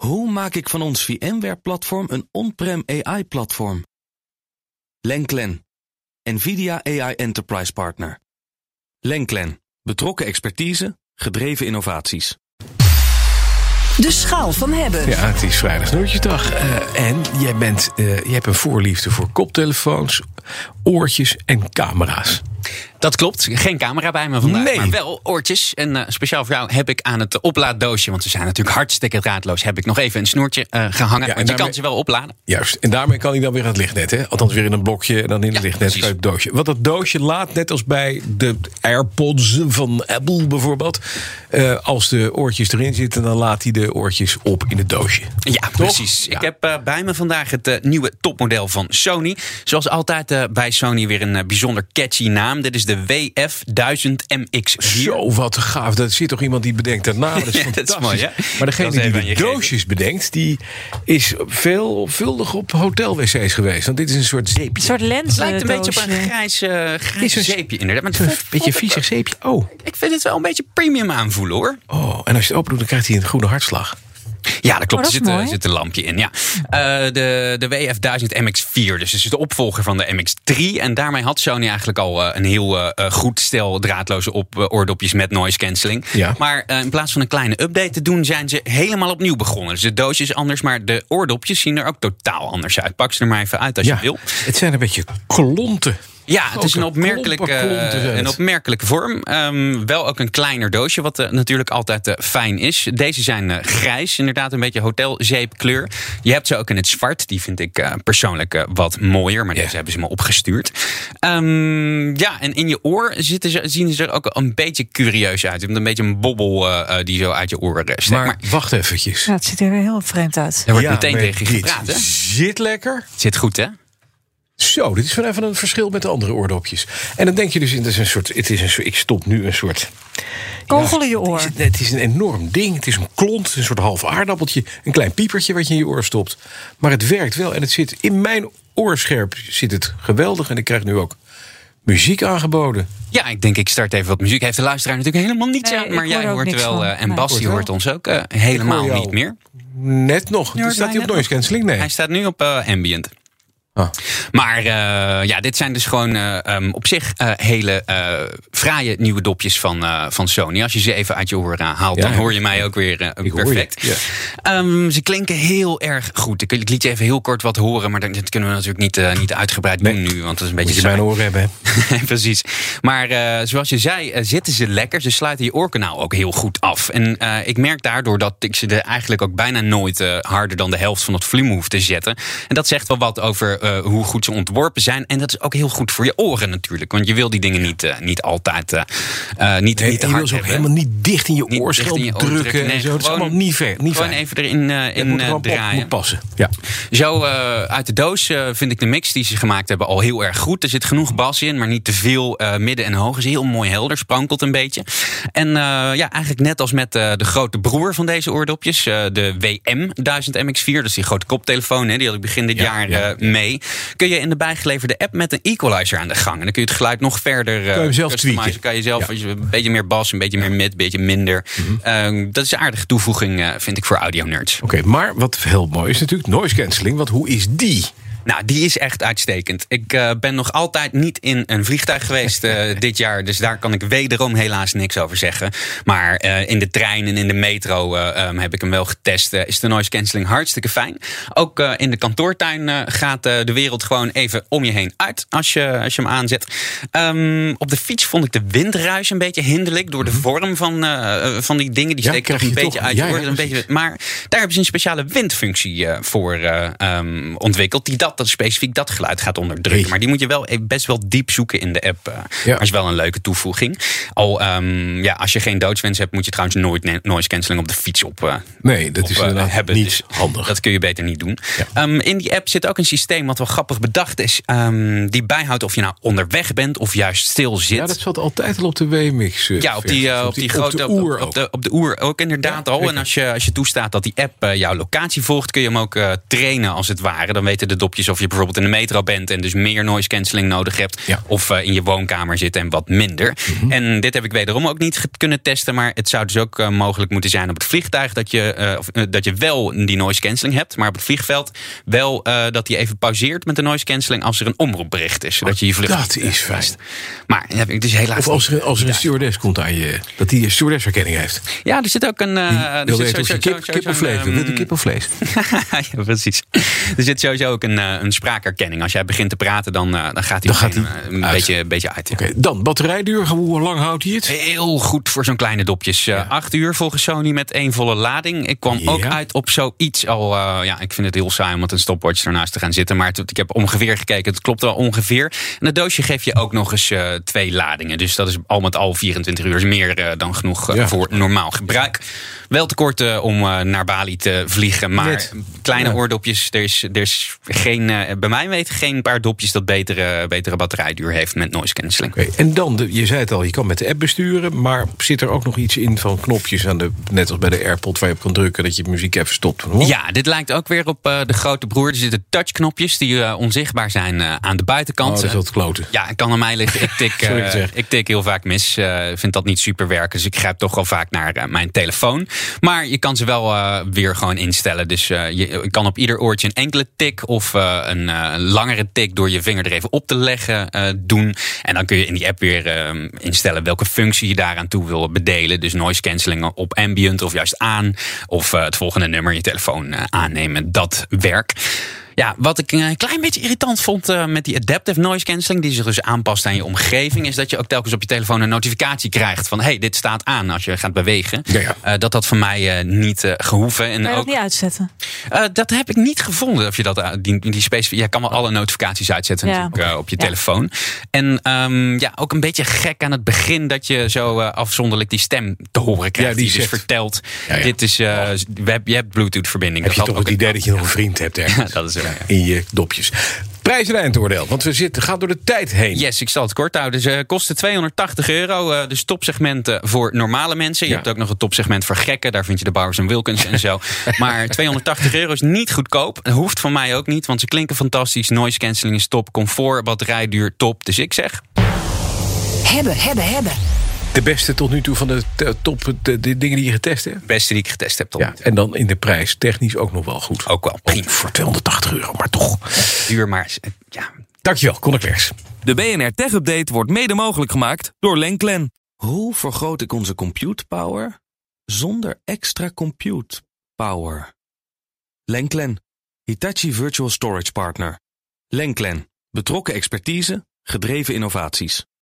Hoe maak ik van ons VMware-platform een on-prem AI-platform? Lenklen, NVIDIA AI Enterprise Partner. Lenklen, betrokken expertise, gedreven innovaties. De schaal van hebben. Ja, het is vrijdag snoertjesdag. Uh, en jij, bent, uh, je hebt een voorliefde voor koptelefoons, oortjes en camera's. Dat klopt. Geen camera bij me vandaag. Nee. Maar wel oortjes. En uh, speciaal voor jou heb ik aan het oplaaddoosje. Want ze zijn natuurlijk hartstikke draadloos. Heb ik nog even een snoertje uh, gehangen. Ja, want je kan ze wel opladen. Juist. En daarmee kan hij dan weer aan het lichtnet. Hè? Althans weer in een blokje en dan in ja, het lichtnet uit het doosje. Want dat doosje laat net als bij de AirPods van Apple bijvoorbeeld. Uh, als de oortjes erin zitten, dan laat hij de oortjes op in het doosje. Ja, Toch? precies. Ja. Ik heb bij me vandaag het nieuwe topmodel van Sony. Zoals altijd bij Sony weer een bijzonder catchy naam. Dit is de WF1000MX4. Zo, wat gaaf. Dat zit toch iemand die bedenkt dat naam. Dat is fantastisch. dat is mooi, hè? Maar degene die de doosjes bedenkt, die is veelvuldig op hotelwc's geweest. Want dit is een soort zeepje. Een soort lens. Het lijkt een beetje op een grijs, uh, grijs een zeepje inderdaad. een beetje viezig zeepje. Oh. Ik vind het wel een beetje premium aanvoelen hoor. Oh, en als je het open doet, dan krijgt hij een groene hartslag. Ja, dat klopt. Oh, er, zit, zit, een lampje in. Ja. Uh, de, de WF1000 MX4, dus is de opvolger van de MX3. En daarmee had Sony eigenlijk al uh, een heel uh, goed stel draadloze op, oordopjes met noise cancelling. Ja. Maar in plaats van een kleine update te doen, zijn ze helemaal opnieuw begonnen. Dus de doosje is anders, maar de oordopjes zien er ook totaal anders uit. Pak ze er maar even uit als ja, je wil. Het zijn een beetje klonten. Ja, het is een opmerkelijke, een opmerkelijke vorm. Um, wel ook een kleiner doosje, wat uh, natuurlijk altijd uh, fijn is. Deze zijn uh, grijs, inderdaad een beetje hotelzeepkleur. Je hebt ze ook in het zwart. Die vind ik persoonlijk wat mooier, maar yeah. deze hebben ze me opgestuurd. Um, ja, en in je oor zitten ze, zien ze er ook een beetje curieus uit. Je hebt een beetje een bobbel die zo uit je oren steekt. Maar, maar wacht eventjes. Ja, het ziet er heel vreemd uit. Er wordt ja, meteen tegen je gepraat, hè? Zit lekker. Zit goed, hè? Zo, dit is wel even een verschil met de andere oordopjes. En dan denk je dus, het is een soort, het is een soort ik stop nu een soort... Kogel in je oor. Het is, het is, een enorm ding. Het is een klont, een soort half aardappeltje. Een klein piepertje wat je in je oor stopt. Maar het werkt wel. En het zit in mijn oorscherp zit het geweldig. En ik krijg nu ook muziek aangeboden. Ja, ik denk ik start even wat muziek. Heeft de luisteraar natuurlijk helemaal niets nee, aan. Maar jij hoort wel. Uh, en nee. Bas die hoort ons ook uh, helemaal niet meer. Net nog. Staat hij op noise cancelling? Nee. Hij staat nu op uh, ambient. Oh. Maar uh, ja, dit zijn dus gewoon uh, um, op zich uh, hele fraaie nieuwe dopjes van, van Sony. Als je ze even uit je oren haalt, ja, dan hoor je mij ook weer perfect. Ja. um, ze klinken heel erg goed. Ik, ik, liet je even heel kort wat horen, maar dat kunnen we natuurlijk niet, niet uitgebreid nee. doen nu. Want dat is een beetje Moet je mijn oren hebben. Precies. Maar zoals je zei, zitten ze lekker. Ze sluiten je oorkanaal ook heel goed af. En ik merk daardoor dat ik ze er eigenlijk ook bijna nooit harder dan de helft van het volume hoef te zetten. En dat zegt wel wat over uh, hoe goed ze ontworpen zijn. En dat is ook heel goed voor je oren natuurlijk. Want je wil die dingen niet, uh, niet altijd uh, niet, nee, niet te je hard wil ze ook helemaal niet dicht in je oorschelp drukken. Nee, en zo. dat is allemaal niet ver. Niet gewoon fijn. even erin in, moet draaien. Moet passen. Ja. Zo uit de doos vind ik de mix die ze gemaakt hebben al heel erg goed. Er zit genoeg bas in, maar niet te veel midden en hoog. Is heel mooi helder, sprankelt een beetje. En ja, eigenlijk net als met de grote broer van deze oordopjes. de WM 1000 MX4. Dus die grote koptelefoon. Hè, die had ik begin dit ja, jaar ja. mee kun je in de bijgeleverde app met een equalizer aan de gang. En dan kun je het geluid nog verder uh, kan je zelf tweaken. Kan je zelf ja. een beetje meer bas, een beetje meer mid, een beetje minder. Mm -hmm. uh, dat is een aardige toevoeging, uh, vind ik, voor audio nerds. Oké, okay, maar wat heel mooi is natuurlijk noise cancelling. Want hoe is die? Nou, die is echt uitstekend. Ik uh, ben nog altijd niet in een vliegtuig geweest uh, dit jaar. Dus daar kan ik wederom helaas niks over zeggen. Maar uh, in de trein en in de metro um, heb ik hem wel getest. is de noise cancelling hartstikke fijn. Ook in de kantoortuin gaat de wereld gewoon even om je heen uit. Als je, als je hem aanzet. Um, op de fiets vond ik de windruis een beetje hinderlijk. Door de vorm van, van die dingen. Die ja, steken nog een beetje toch, uit. Ja, ja, een beetje, maar daar hebben ze een speciale windfunctie voor um, ontwikkeld. Die dat dat specifiek dat geluid gaat onderdrukken. Maar die moet je wel best wel diep zoeken in de app. Ja. Maar is wel een leuke toevoeging. Al um, ja, als je geen doodswens hebt, moet je trouwens nooit noise cancelling op de fiets op. Nee, dat op, is hebben. niet dus handig. Dat kun je beter niet doen. Ja. Um, in die app zit ook een systeem wat wel grappig bedacht is. Um, die bijhoudt of je nou onderweg bent of juist stil zit. Ja, dat zat altijd al op de WMX. ja, op die, op, op die, die grote. Op de oer op, op, de, op de oer ook inderdaad ja, al. En als je, als je toestaat dat die app eh, jouw locatie volgt, kun je hem ook eh, trainen als het ware. Dan weten de dopjes of je bijvoorbeeld in de metro bent en dus meer noise cancelling nodig hebt. Ja. Of eh, in je woonkamer zit en wat minder. En dit heb ik wederom ook niet kunnen testen. Maar het zou dus ook mogelijk moeten zijn op het vliegtuig dat je, of, dat je wel die noise cancelling hebt. Maar op het vliegveld wel dat hij even pauzeert met de noise cancelling als er een omroepbericht is. Zodat je je vlucht Dat is mist. Maar heb ik dus helaas Of als er, als er een stewardess komt aan je, dat die een stewardessherkenning heeft. Ja, er zit ook een. er wil zit kip, kip of vlees een, wil. Wilt u ehm, kip of vlees? ja, precies. Er zit sowieso ook een, eh, een spraakherkenning. Als jij begint te praten, dan, eh, dan gaat hij, Dan eh, een beetje, een beetje uit. ja. Dan batterijduur. Hoe lang houdt hij het? Heel goed voor zo'n kleine dopjes. Acht uur volgens Sony met één volle lading. Ik kwam Ja. ook uit op zoiets al. ja, ik vind het heel saai om met een stopwatch ernaast te gaan zitten. Maar het- ik heb ongeveer gekeken. Het klopt wel ongeveer. En het doosje geeft je ook nog eens twee ladingen. Dus dat is al met al 24 uur meer dan genoeg voor normaal gebruik. Wel te kort om naar Bali te vliegen. Maar Net. kleine oordopjes. Er is, er is geen, eh, bij mij weten geen paar dopjes dat betere, betere batterijduur heeft met noise cancelling. En dan, de, je zei het al, je kan met de app besturen. Maar zit er ook nog iets in van knopjes aan de, net als bij de AirPod, waar je op kan drukken dat je muziek even stopt? Hoor. Ja, dit lijkt ook weer op eh, de grote broer. Er zitten touchknopjes die eh, onzichtbaar zijn aan de Oh, buitenkant. dat is wat kloten. Ja, het kan aan mij liggen. Ik tik, ik tik heel vaak mis. Vind dat niet super werken. Dus ik grijp toch wel vaak naar mijn telefoon. Maar je kan ze wel weer gewoon instellen. Dus je, je kan op ieder oortje een enkele tik of eh, een eh, langere tik door je vinger er even op te leggen eh, doen. En dan kun je in die app weer eh, instellen welke functie je daaraan toe wil bedelen. Dus noise cancelling op ambient of juist aan. Of het volgende nummer je telefoon aannemen. Dat werkt. Ja, wat ik een klein beetje irritant vond eh, met die adaptive noise cancelling, die zich dus aanpast aan je omgeving, is dat je ook telkens op je telefoon een notificatie krijgt van hey, dit staat aan als je gaat bewegen. Ja, ja. Eh, dat dat voor mij eh, niet eh, gehoeven. En Kan je dat ook, niet uitzetten? eh, dat heb ik niet gevonden. Of je dat, eh, die, die specifiek, jij kan wel alle notificaties uitzetten Ja. natuurlijk, eh, op je Ja. telefoon. En ehm, ja, ook een beetje gek aan het begin dat je zo eh, afzonderlijk die stem te horen krijgt. Ja, die die, dus zegt- vertelt, Ja, ja. dit is, eh, we je hebt Bluetooth verbinding. Heb je Dat toch had het idee dat je nog een vriend hebt ergens Ja, dat is. In je dopjes. Prijs en eindoordeel, want we zitten, gaan door de tijd heen. Yes, ik zal het kort houden. Ze kosten 280 euro. eh, dus topsegmenten voor normale mensen. Je Ja. hebt ook nog een topsegment voor gekken. Daar vind je de Bowers en Wilkins en zo. Maar 280 euro is niet goedkoop. Dat hoeft van mij ook niet, want ze klinken fantastisch. Noise cancelling is top. Comfort, batterijduur, top. Dus ik zeg... Hebben, hebben, hebben. De beste tot nu toe van de top de, de dingen die je getest hebt. Beste die ik getest heb tot Ja, en dan in de prijs technisch ook nog wel goed. Ook wel prima. Voor 280 euro, maar toch. Duur, maar eh, ja, Dankjewel, Conor Klerks. De BNR Tech Update wordt mede mogelijk gemaakt door Lenklen. Hoe vergroot ik onze compute power zonder extra compute power? Lenklen, Hitachi Virtual Storage Partner. Lenklen, betrokken expertise, gedreven innovaties.